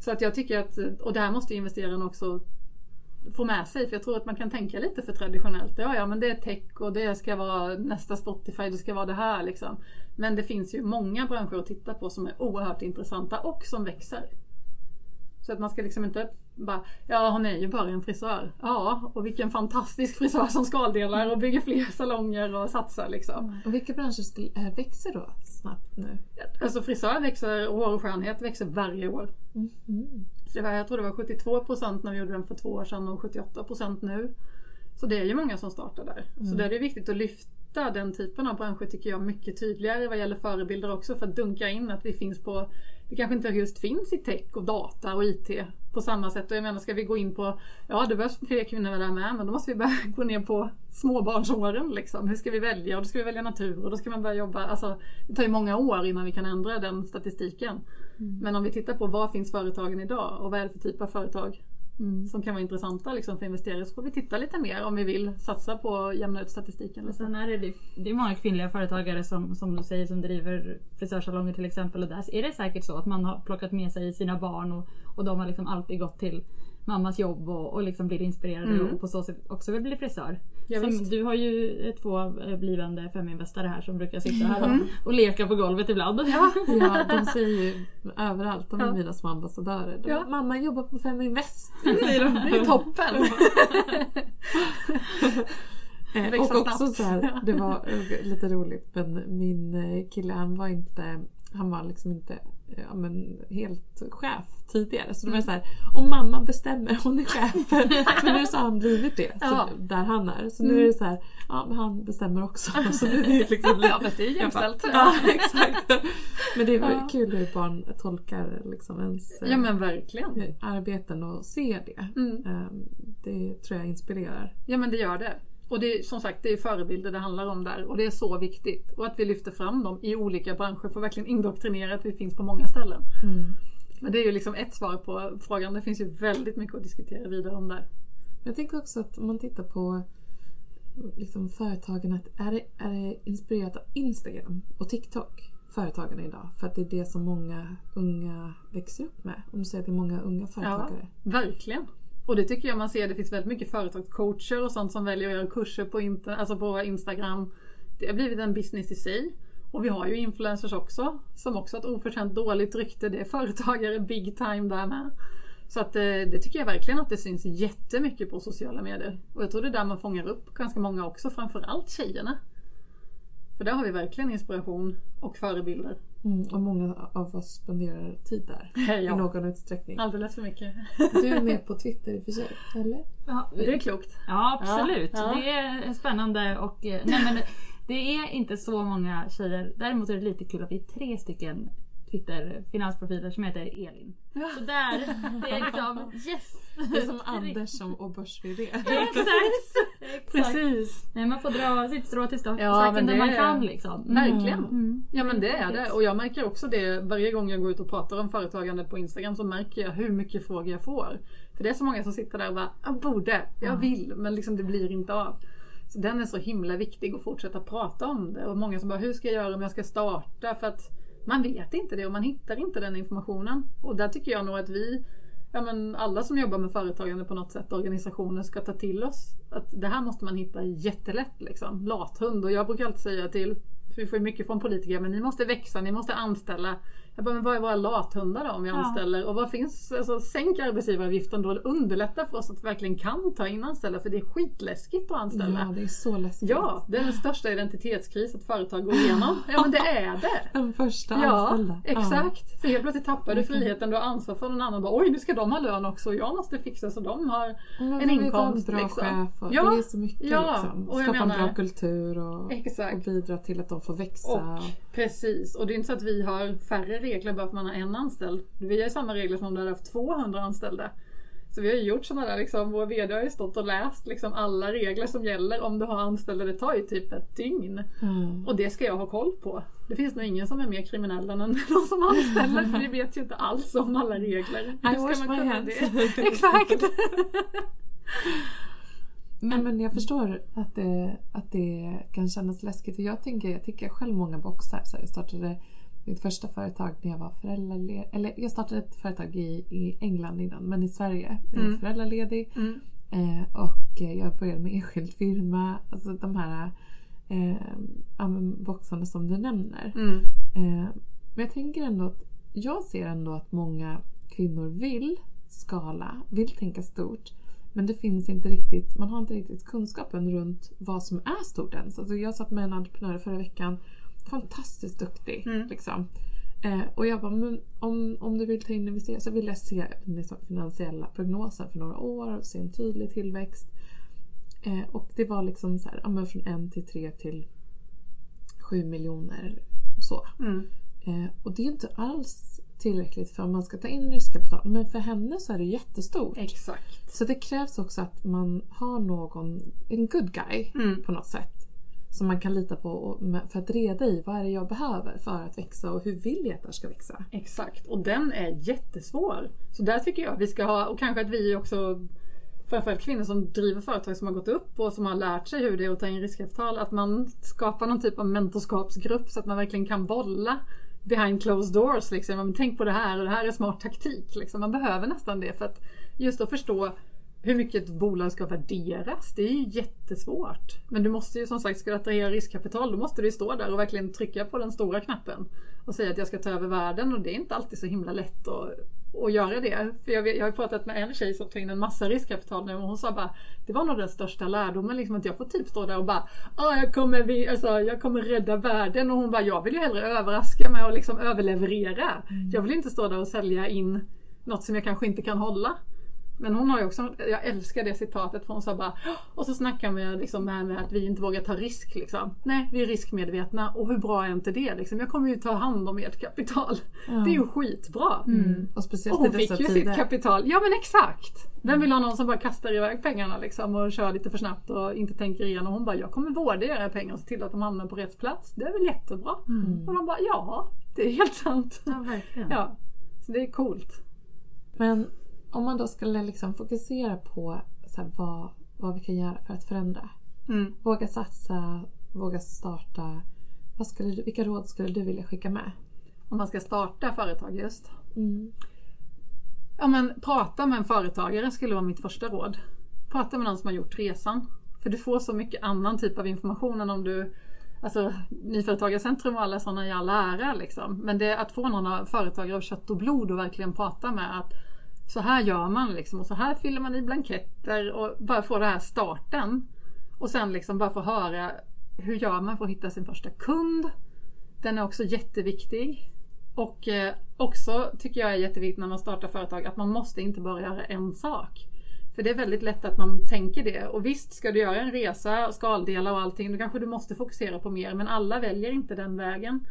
Så att jag tycker att, och det här måste ju investeraren också få med sig. För jag tror att man kan tänka lite för traditionellt. Ja, ja men det är tech och det ska vara nästa Spotify, det ska vara det här liksom. Men det finns ju många branscher att titta på som är oerhört intressanta och som växer. Så att man ska liksom inte bara, ja hon är ju bara en frisör. Ja, och vilken fantastisk frisör som skaldelar och bygger fler salonger och satsar liksom. Och vilka branscher skulle, äh, växer då snabbt nu? Alltså frisör växer och hår och skönhet växer varje år. Mm. Så det var, jag tror det var 72 procent när vi gjorde den för två år sedan och 78 procent nu. Så det är ju många som startar där. Så där är det viktigt att lyfta den typen av branscher tycker jag mycket tydligare vad gäller förebilder också för att dunka in att vi finns på vi kanske inte just finns i tech och data och IT på samma sätt. Och jag menar ska vi gå in på, ja det behövs fler kvinnor där med, men då måste vi börja gå ner på småbarnsåren liksom. Hur ska vi välja? Och då ska vi välja natur och då ska man börja jobba. Alltså, det tar ju många år innan vi kan ändra den statistiken. Men om vi tittar på var finns företagen idag och vad är det för typ av företag Mm. Som kan vara intressanta liksom, för investerare. Så får vi titta lite mer om vi vill satsa på att jämna ut statistiken. Lite. sen är det, det är många kvinnliga företagare som, som du säger som driver frisörsalonger till exempel. Och där är det säkert så att man har plockat med sig sina barn och, och de har liksom alltid gått till mammas jobb och, och liksom blir inspirerade Mm. och på så sätt också vill bli frisör. Ja, som, du har ju två eh, blivande feminvestare här som brukar sitta här Mm. och, och leka på golvet ibland. Ja, de säger ju överallt, de är Ja. mina små ambassadörer. De, Ja. Mamma jobbar på Feminvest, säger de. Det är toppen! Eh, och också så här, det var lite roligt men min eh, kille han var inte, han var liksom inte ja, men helt chef tidigare. Så det var så här, om mamma bestämmer, hon är chef. men nu så har han blivit det, så, Ja. där han är. Så nu är det så här, ja men han bestämmer också. Så nu är det liksom Ja, fast det är jämställt. Ja exakt. Men det är Ja. kul hur barn tolkar liksom ens eh, Ja men verkligen. arbeten och ser det. Mm. Eh, Det tror jag inspirerar. Ja men det gör det. Och det är som sagt det är förebilder det handlar om där och det är så viktigt. Och att vi lyfter fram dem i olika branscher för att verkligen indoktrinera att vi finns på många ställen. Men det är ju liksom ett svar på frågan. Det finns ju väldigt mycket att diskutera vidare om där. Jag tänker också att om man tittar på liksom företagen, att är, det, är det inspirerat av Instagram och TikTok? Företagarna idag. För att det är det som många unga växer upp med. Om du säger att det är många unga företagare. Verkligen. Och det tycker jag man ser. Det finns väldigt mycket företagscoacher och sånt som väljer att göra kurser på, inter- alltså på Instagram. Det har blivit en business i sig. Och vi har ju influencers också. Som också har ett oförtjänt dåligt rykte. Det är företagare big time där med. Så att det, det tycker jag verkligen att det syns jättemycket på sociala medier. Och jag tror det är där man fångar upp ganska många också. Framförallt tjejerna. För där har vi verkligen inspiration och förebilder. Mm, och många av oss spenderar tid där. I Ja, någon utsträckning. alldeles för mycket. Du är med på Twitter i och för sig, eller? Ja, Det är klokt. Ja absolut. Ja, ja. Det är spännande och eh, nej, men det är inte så många tjejer. Däremot är det lite kul att vi är tre stycken Twitter finansprofiler som heter Elin. Så där, det är liksom yes! Det är som Anders som och börs-VD. Exakt! Exakt. Precis. Nej, man får dra sitt strå till sta- Ja, stacken men där det man kan liksom. Verkligen. Mm. Ja men det är det. Och jag märker också det varje gång jag går ut och pratar om företagande på Instagram så märker jag hur mycket frågor jag får. För det är så många som sitter där och bara, jag borde, jag vill, men liksom det blir inte av. Så den är så himla viktig att fortsätta prata om det. Och många som bara, hur ska jag göra om jag ska starta? För att man vet inte det och man hittar inte den informationen. Och där tycker jag nog att vi, ja men alla som jobbar med företagande på något sätt, organisationer, ska ta till oss att det här måste man hitta jättelätt liksom. Lathund. Och jag brukar alltid säga till, för vi får ju mycket från politiker, men ni måste växa, ni måste anställa. Jag bara, men vad är våra lathundar då om vi Ja. anställer? Och vad finns, alltså sänk arbetsgivaravgiften då, underlätta för oss att verkligen kan ta in anställda, för det är skitläskigt att anställa. Ja, det är så läskigt. Ja, det är den största identitetskris ett företag går igenom. Ja men det är det. Den första Ja, anställda. exakt. För helt plötsligt tappar du friheten, du har ansvar för någon annan. Bara, Oj, nu ska de ha lön också och jag måste fixa så de har Ja. En inkomst. en bra liksom. chef och Ja, det är så mycket ja, liksom. och jag Skapa en menar- bra kultur och, och bidra till att de får växa. Och precis, och det är inte så att vi har färre regler bara för att man har en anställd. Vi har ju samma regler som om du hade haft 200 anställda. Så vi har ju gjort sådana där, liksom, vår VD har ju stått och läst liksom, alla regler som gäller om du har anställda. Det tar ju typ ett dygn. Mm. Och det ska jag ha koll på. Det finns nog ingen som är mer kriminell än de som anställer för vi vet ju inte alls om alla regler. Hur I ska wash man kunna hands. det? Exakt! Men, men jag förstår att det, att det kan kännas läskigt. Och jag tänker, jag tycker själv många boxar. Så jag startade mitt första företag när jag var föräldraledig. Eller jag startade ett företag i, i England innan, men i Sverige. Jag var Mm. föräldraledig. Mm. Eh, och eh, jag började med enskild firma. Alltså de här eh, boxarna som du nämner. Mm. Eh, men jag tänker ändå att jag ser ändå att många kvinnor vill skala, vill tänka stort. Men det finns inte riktigt, man har inte riktigt kunskapen runt vad som är stort ens. Alltså jag satt med en entreprenör förra veckan, fantastiskt duktig. Mm. Liksom. Eh, och jag bara, men om, om du vill ta in investeringar så vill jag se liksom finansiella prognosen för några år och se en tydlig tillväxt. Eh, och det var liksom så här, ja, från en till tre till sju miljoner så. Mm. Eh, och det är inte alls tillräckligt för om man ska ta in riskkapital. Men för henne så är det jättestort. Exakt. Så det krävs också att man har någon, en good guy Mm. på något sätt som man kan lita på för att reda i vad är det jag behöver för att växa och hur vill jag att det ska växa. Exakt, och den är jättesvår. Så där tycker jag vi ska ha, och kanske att vi också, framförallt kvinnor som driver företag som har gått upp och som har lärt sig hur det är att ta in riskkapital, att man skapar någon typ av mentorskapsgrupp så att man verkligen kan bolla behind closed doors. Liksom. Men tänk på det här och det här är smart taktik. Liksom. Man behöver nästan det för att just att förstå hur mycket ett bolag ska värderas, det är ju jättesvårt. Men du måste ju som sagt, ska du attrahera riskkapital, då måste du stå där och verkligen trycka på den stora knappen och säga att jag ska ta över världen och det är inte alltid så himla lätt att, att göra det. För jag, jag har ju pratat med en tjej som tog in en massa riskkapital nu och hon sa bara det var nog den största lärdomen liksom att jag får typ stå där och bara ah, jag, kommer, vi- alltså, jag kommer rädda världen och hon bara jag vill ju hellre överraska med att liksom överleverera. Jag vill inte stå där och sälja in något som jag kanske inte kan hålla. Men hon har ju också, jag älskar det citatet för hon sa bara och så snackar vi liksom med, med att vi inte vågar ta risk liksom. Nej, vi är riskmedvetna och hur bra är inte det liksom? Jag kommer ju ta hand om ert kapital. Det är ju skitbra. Mm. Och speciellt Och i hon fick ju tider. sitt kapital. Ja men exakt. Vem vill ha någon som bara kastar iväg pengarna liksom och kör lite för snabbt och inte tänker igenom. Hon bara, jag kommer vårda era pengar och se till att de hamnar på rätt plats. Det är väl jättebra. Och de bara, ja det är helt sant. Ja, verkligen. Ja, så det är coolt. Men om man då skulle liksom fokusera på så här, vad, vad vi kan göra för att förändra. Mm. Våga satsa, våga starta. Vad skulle du, vilka råd skulle du vilja skicka med? Om man ska starta företag just. Mm. Ja men prata med en företagare skulle vara mitt första råd. Prata med någon som har gjort resan. För du får så mycket annan typ av information än om du Alltså Nyföretagarcentrum och alla sådana i all ära liksom. Men det att få någon företagare av kött och blod och verkligen prata med att så här gör man liksom och så här fyller man i blanketter och bara få den här starten. Och sen liksom bara få höra hur gör man för att hitta sin första kund. Den är också jätteviktig. Och eh, också tycker jag är jätteviktigt när man startar företag att man måste inte bara göra en sak. För det är väldigt lätt att man tänker det. Och visst, ska du göra en resa, skaldela och allting, då kanske du måste fokusera på mer. Men alla väljer inte den vägen.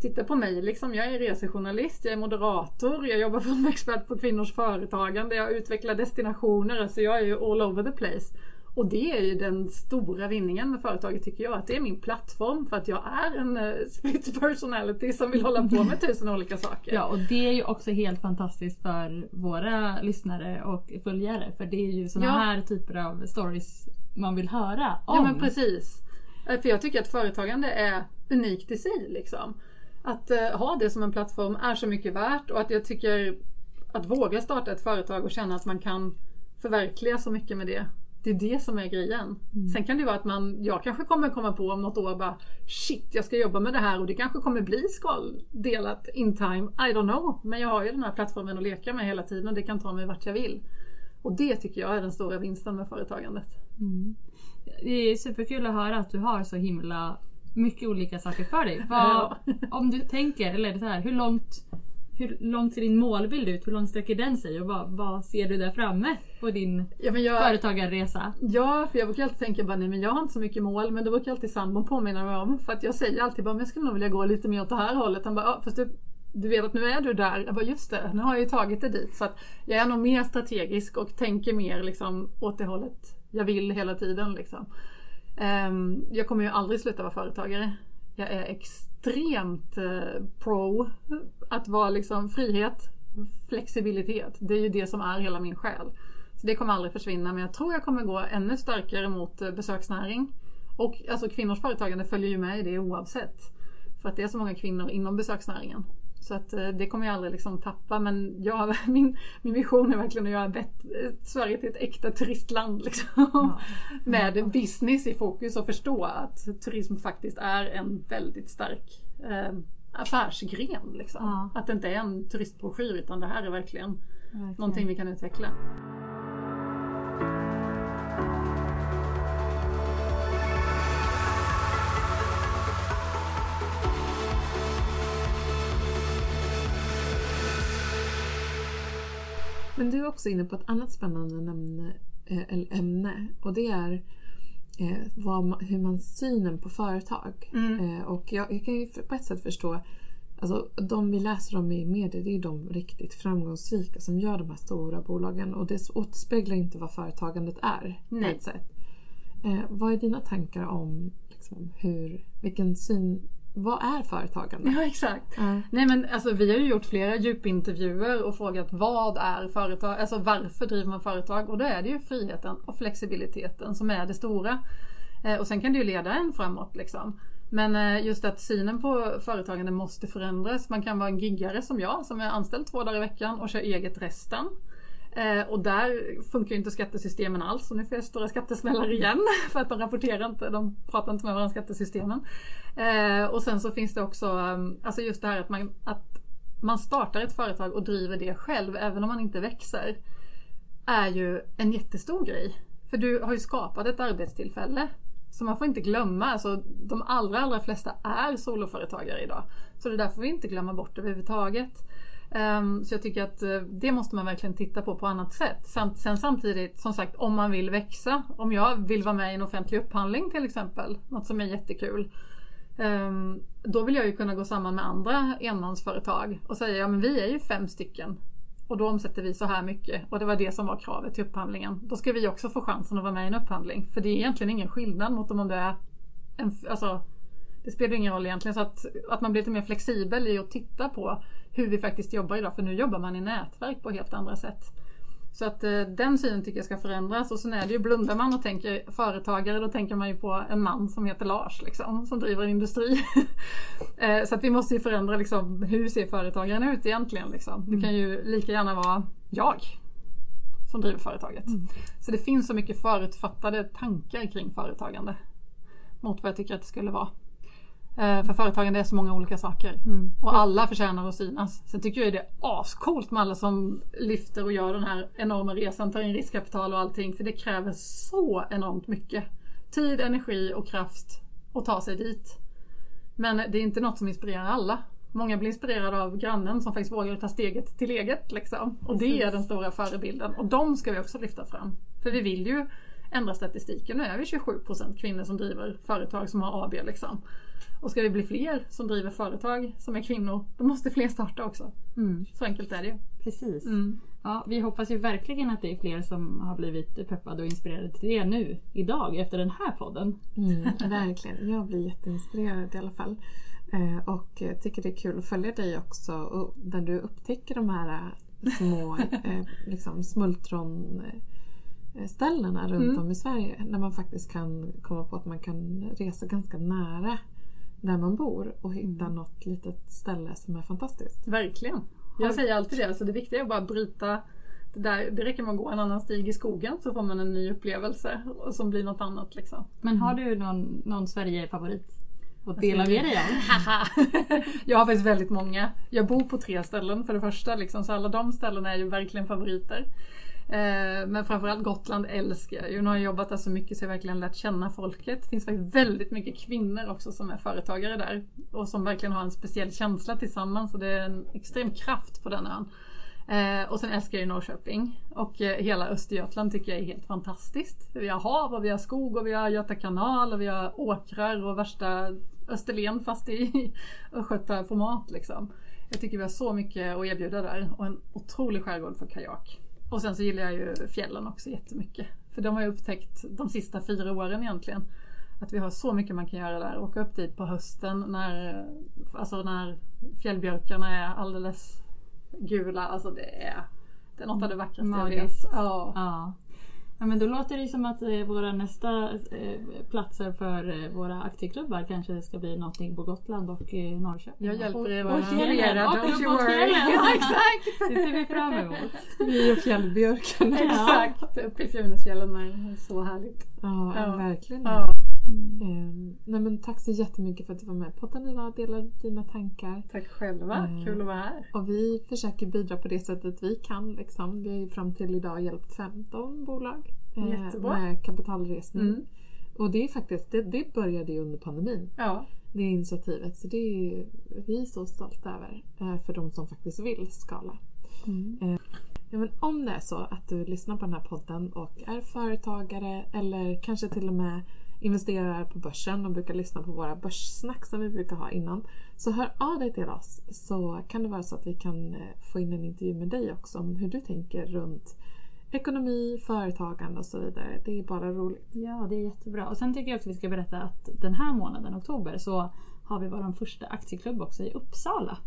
Titta på mig, liksom. jag är resejournalist, jag är moderator, jag jobbar som expert på kvinnors företagande, jag utvecklar destinationer, alltså jag är ju all over the place. Och det är ju den stora vinningen med företaget tycker jag, att det är min plattform för att jag är en uh, split personality som vill hålla på med tusen olika saker. Ja, och det är ju också helt fantastiskt för våra lyssnare och följare. För det är ju såna Ja. här typer av stories man vill höra om. Ja men precis. Eh, För jag tycker att företagande är unikt i sig. Liksom. Att eh, ha det som en plattform är så mycket värt och att jag tycker att våga starta ett företag och känna att man kan förverkliga så mycket med det. Det är det som är grejen. Sen kan det vara att man, jag kanske kommer komma på om något år bara shit jag ska jobba med det här och det kanske kommer bli skaldelat in time. I don't know. Men jag har ju den här plattformen att leka med hela tiden och det kan ta mig vart jag vill. Och det tycker jag är den stora vinsten med företagandet. Det är superkul att höra att du har så himla mycket olika saker för dig. Vad. Om du tänker, eller så här, hur långt, hur långt ser din målbild ut? Hur långt sträcker den sig? Och vad, vad ser du där framme på din Ja, jag, företagarresa? Ja, för jag brukar alltid tänka bara nej men jag har inte så mycket mål men det brukar alltid sambon påminna mig om. För att jag säger alltid bara men jag skulle nog vilja gå lite mer åt det här hållet. Han bara ja, fast du, du vet att nu är du där. Jag bara just det, nu har jag ju tagit det dit. Så att jag är nog mer strategisk och tänker mer liksom åt det hållet jag vill hela tiden. Liksom. Ehm, jag kommer ju aldrig sluta vara företagare. Jag är extremt eh, pro att vara liksom frihet, flexibilitet. Det är ju det som är hela min själ. Så det kommer aldrig försvinna men jag tror jag kommer gå ännu starkare mot eh, besöksnäring. Och alltså kvinnors företagande följer ju med i det oavsett. För att det är så många kvinnor inom besöksnäringen. Så att eh, det kommer jag aldrig liksom tappa men jag, min, min vision är verkligen att göra eh, Sverige till ett äkta turistland. Liksom. Med business i fokus och förstå att turism faktiskt är en väldigt stark eh, affärsgren. Liksom. Ja. Att det inte är en turistbroschyr utan det här är verkligen Verkligen. någonting vi kan utveckla. Men du är också inne på ett annat spännande ämne, eh, ämne och det är eh, vad hur man synen på företag. Mm. Eh, och jag, jag kan ju på ett sätt förstå Alltså, de vi läser om i medier det är de riktigt framgångsrika som gör de här stora bolagen och det återspeglar inte vad företagandet är. På Nej. ett sätt. Eh, vad är dina tankar om liksom, hur, vilken syn, vad är företagande? Ja exakt. Ja. Nej men alltså vi har ju gjort flera djupintervjuer och frågat vad är företag, alltså varför driver man företag? Och då är det ju friheten och flexibiliteten som är det stora. Eh, och sen kan det ju leda en framåt liksom. Men eh, just att synen på företagande måste förändras. Man kan vara en giggare som jag som är anställd två dagar i veckan och kör eget resten. Eh, och där funkar ju inte skattesystemen alls. Och nu får jag stora skattesmällar igen för att de rapporterar inte, de pratar inte med varandra skattesystemen. Eh, och sen så finns det också, ehm, alltså just det här att man, att man startar ett företag och driver det själv även om man inte växer. Är ju en jättestor grej. För du har ju skapat ett arbetstillfälle. Så man får inte glömma, alltså de allra allra flesta är soloföretagare idag. Så det där får vi inte glömma bort överhuvudtaget. Ehm, så jag tycker att eh, det måste man verkligen titta på på annat sätt. Sen samtidigt, som sagt, om man vill växa. Om jag vill vara med i en offentlig upphandling till exempel, något som är jättekul. Ehm, då vill jag ju kunna gå samman med andra enmansföretag och säga ja men vi är ju fem stycken och då omsätter vi så här mycket och det var det som var kravet till upphandlingen. Då ska vi också få chansen att vara med i en upphandling för det är egentligen ingen skillnad mot om det är en, alltså, det spelar ingen roll egentligen så att, att man blir lite mer flexibel i att titta på hur vi faktiskt jobbar idag för nu jobbar man i nätverk på helt andra sätt. Så att eh, den synen tycker jag ska förändras och sen är det ju blundar man och tänker företagare då tänker man ju på en man som heter Lars liksom, som driver en industri. eh, så att vi måste ju förändra liksom, hur ser företagaren ut egentligen liksom. Det kan ju lika gärna vara jag som driver företaget. Så det finns så mycket förutfattade tankar kring företagande mot vad jag tycker att det skulle vara. Eh, För företagande är så många olika saker. Och alla förtjänar att synas. Sen tycker jag det är ascoolt med alla som lyfter och gör den här enorma resan, tar in riskkapital och allting. För det kräver så enormt mycket. Tid, energi och kraft att ta sig dit. Men det är inte något som inspirerar alla. Många blir inspirerade av grannen som faktiskt vågar ta steget till eget. Liksom. Och det är den stora förebilden. Och de ska vi också lyfta fram. För vi vill ju ändra statistiken. Nu är vi 27% kvinnor som driver företag som har AB. Liksom. Och ska vi bli fler som driver företag som är kvinnor, då måste fler starta också. Mm, Så enkelt är det ju. precis. Mm. Ja, vi hoppas ju verkligen att det är fler som har blivit peppade och inspirerade till det nu, idag, efter den här podden. Mm, verkligen, jag blir jätteinspirerad i alla fall. Eh, och tycker det är kul att följa dig också och där du upptäcker de här eh, små eh, liksom smultronställena runt Mm. om i Sverige. När man faktiskt kan komma på att man kan resa ganska nära där man bor och hitta något litet ställe som är fantastiskt. Verkligen. Jag säger alltid det, alltså det viktiga är att bara bryta det där. Det räcker med att gå en annan stig i skogen så får man en ny upplevelse och som blir något annat. Liksom. Men har du någon, någon Sverige-favorit att dela med dig av? jag har faktiskt väldigt många. Jag bor på tre ställen för det första, liksom, så alla de ställena är ju verkligen favoriter. Eh, men framförallt Gotland älskar jag ju. Nu har jag jobbat där så mycket så jag verkligen lärt känna folket. Det finns faktiskt väldigt mycket kvinnor också som är företagare där. Och som verkligen har en speciell känsla tillsammans. Och det är en extrem kraft på den ön. Eh, och sen älskar jag ju Norrköping. Och eh, hela Östergötland tycker jag är helt fantastiskt. Vi har hav och vi har skog och vi har Göta kanal och vi har åkrar och värsta Österlen fast i östgötaformat liksom. Jag tycker vi har så mycket att erbjuda där och en otrolig skärgård för kajak. Och sen så gillar jag ju fjällen också jättemycket. För de har jag upptäckt de sista fyra åren egentligen. Att vi har så mycket man kan göra där. Åka upp dit på hösten när, alltså när fjällbjörkarna är alldeles gula. Alltså det är, det är något av det vackraste jag vet. Magiskt. Ja. Ja. Ja men då låter det som att eh, våra nästa eh, platser för eh, våra aktieklubbar kanske ska bli någonting på Gotland och eh, Norrköping. Jag hjälper er Och vara fjällen. Och don't you uppåt worry. fjällen. Ja, exakt! Det ser vi fram emot. Vi och fjällbjörkarna. Exakt, uppe i Funäsfjällen med. Så härligt. Ja, Ja. verkligen. Ja, Ehm, nej men tack så jättemycket för att du var med på podden idag och delade dina tankar. tack själva, Mm. kul att vara här. Och vi försöker bidra på det sättet vi kan. Liksom. Vi har ju fram till idag hjälpt 15 bolag eh, Jättebra. med kapitalresning. Mm. Och det är faktiskt, det, det började under pandemin. Ja, Det initiativet. Så det är vi är så stolta över. eh, För de som faktiskt vill skala. Mm. Ja, men om det är så att du lyssnar på den här podden och är företagare eller kanske till och med investerar på börsen och brukar lyssna på våra börssnack som vi brukar ha innan. Så hör av dig till oss så kan det vara så att vi kan eh, få in en intervju med dig också om hur du tänker runt ekonomi, företagande och så vidare. Det är bara roligt. Ja, det är jättebra. Och sen tycker jag också att vi ska berätta att den här månaden, oktober, så har vi vår första aktieklubb också i Uppsala.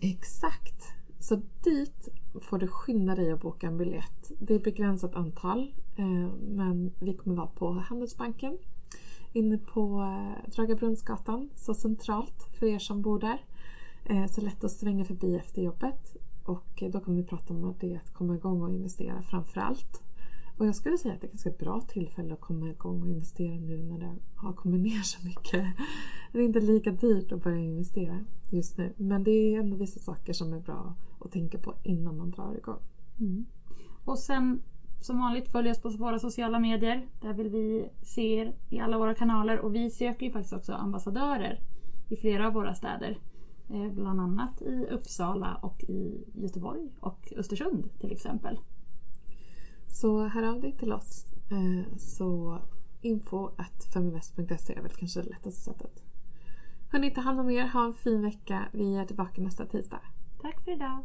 Exakt. Så dit får du skynda dig att boka en biljett. Det är begränsat antal eh, men vi kommer vara på Handelsbanken inne på eh, Dragabrunnsgatan, så centralt för er som bor där. Eh, så lätt att svänga förbi efter jobbet och eh, då kommer vi prata om det att komma igång och investera framför allt. Och jag skulle säga att det är ett ganska bra tillfälle att komma igång och investera nu när det har kommit ner så mycket. Det är inte lika dyrt att börja investera just nu. Men det är ändå vissa saker som är bra att tänka på innan man drar igång. Mm. Och sen som vanligt följ oss på våra sociala medier. Där vill vi se er i alla våra kanaler och vi söker ju faktiskt också ambassadörer i flera av våra städer. Eh, bland annat i Uppsala och i Göteborg och Östersund till exempel. Så hör av dig till oss. Eh, så info att feminvest.se är väl kanske det lättaste sättet. Hörni, ta hand om er. Ha en fin vecka. Vi är tillbaka nästa tisdag. Tack för idag.